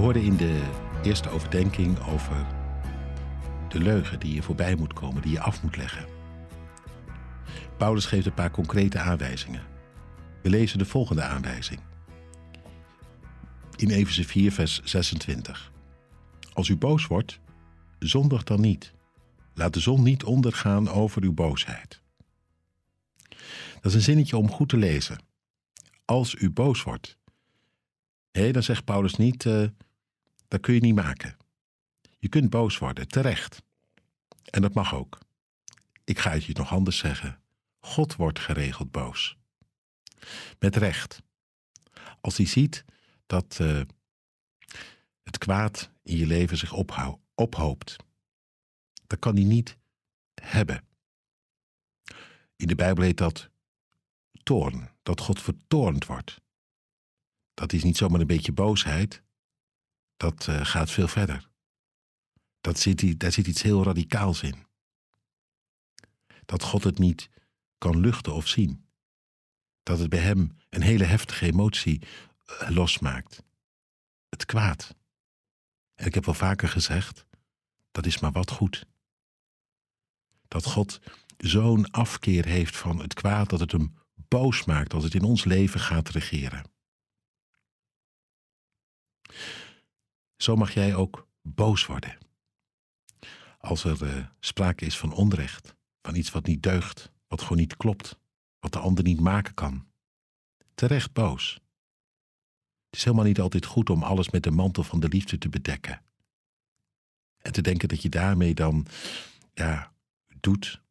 hoorden in de eerste overdenking over de leugen die je voorbij moet komen, die je af moet leggen. Paulus geeft een paar concrete aanwijzingen. We lezen de volgende aanwijzing. In Efeze 4, vers 26. Als u boos wordt, zondig dan niet. Laat de zon niet ondergaan over uw boosheid. Dat is een zinnetje om goed te lezen. Als u boos wordt. Hé, dan zegt Paulus niet, uh, dat kun je niet maken. Je kunt boos worden, terecht. En dat mag ook. Ik ga het je nog anders zeggen. God wordt geregeld boos. Met recht. Als hij ziet dat uh, het kwaad in je leven zich ophoopt, dan kan hij niet hebben. In de Bijbel heet dat toorn, dat God vertoornd wordt. Dat is niet zomaar een beetje boosheid, dat uh, gaat veel verder. Dat zit, daar zit iets heel radicaals in. Dat God het niet kan luchten of zien. Dat het bij hem een hele heftige emotie uh, losmaakt. Het kwaad. En ik heb wel vaker gezegd, dat is maar wat goed. Dat God zo'n afkeer heeft van het kwaad dat het hem boos maakt als het in ons leven gaat regeren. Zo mag jij ook boos worden. Als er uh, sprake is van onrecht, van iets wat niet deugt, wat gewoon niet klopt, wat de ander niet maken kan. Terecht boos. Het is helemaal niet altijd goed om alles met de mantel van de liefde te bedekken. En te denken dat je daarmee dan, ja, doet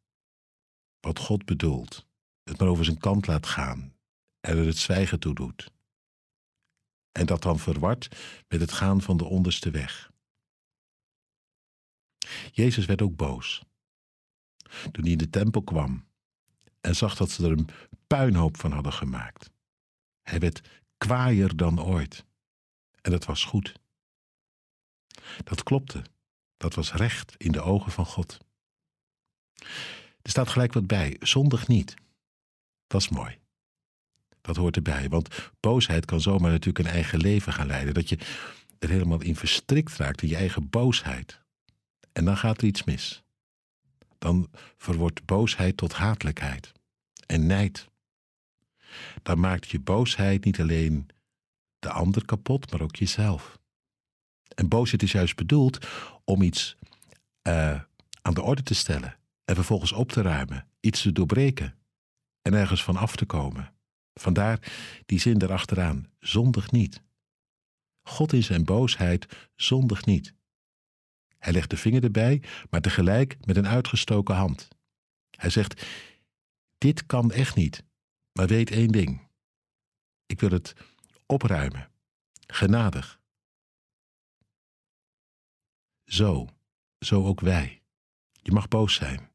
wat God bedoelt. Het maar over zijn kant laat gaan en er het zwijgen toe doet. En dat dan verward met het gaan van de onderste weg. Jezus werd ook boos. Toen hij in de tempel kwam en zag dat ze er een puinhoop van hadden gemaakt. Hij werd kwaaier dan ooit. En dat was goed. Dat klopte. Dat was recht in de ogen van God. Er staat gelijk wat bij. Zondig niet. Dat is mooi. Dat hoort erbij. Want boosheid kan zomaar natuurlijk een eigen leven gaan leiden. Dat je er helemaal in verstrikt raakt in je eigen boosheid. En dan gaat er iets mis. Dan verwordt boosheid tot hatelijkheid en nijd. Dan maakt je boosheid niet alleen de ander kapot, maar ook jezelf. En boosheid is juist bedoeld om iets uh, aan de orde te stellen en vervolgens op te ruimen, iets te doorbreken en ergens van af te komen. Vandaar die zin erachteraan: zondig niet. God in zijn boosheid zondig niet. Hij legt de vinger erbij, maar tegelijk met een uitgestoken hand. Hij zegt: Dit kan echt niet, maar weet één ding. Ik wil het opruimen, genadig. Zo, zo ook wij. Je mag boos zijn,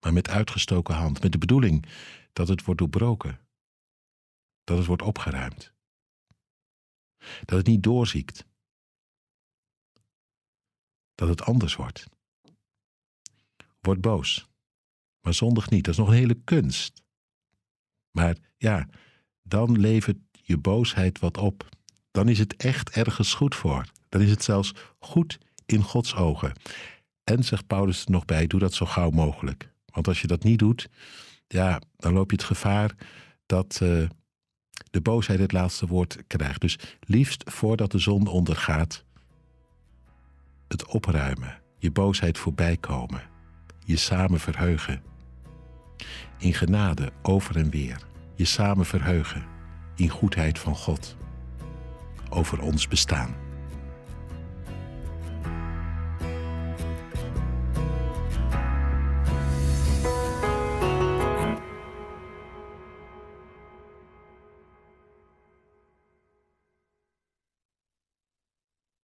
maar met uitgestoken hand, met de bedoeling dat het wordt doorbroken, dat het wordt opgeruimd, dat het niet doorziekt, dat het anders wordt. Word boos, maar zondig niet. Dat is nog een hele kunst. Maar ja, dan levert je boosheid wat op. Dan is het echt ergens goed voor. Dan is het zelfs goed in Gods ogen. En zegt Paulus er nog bij: doe dat zo gauw mogelijk. Want als je dat niet doet, ja, dan loop je het gevaar dat uh, de boosheid het laatste woord krijgt. Dus liefst voordat de zon ondergaat, het opruimen, je boosheid voorbij komen, je samen verheugen. In genade over en weer, je samen verheugen in goedheid van God over ons bestaan.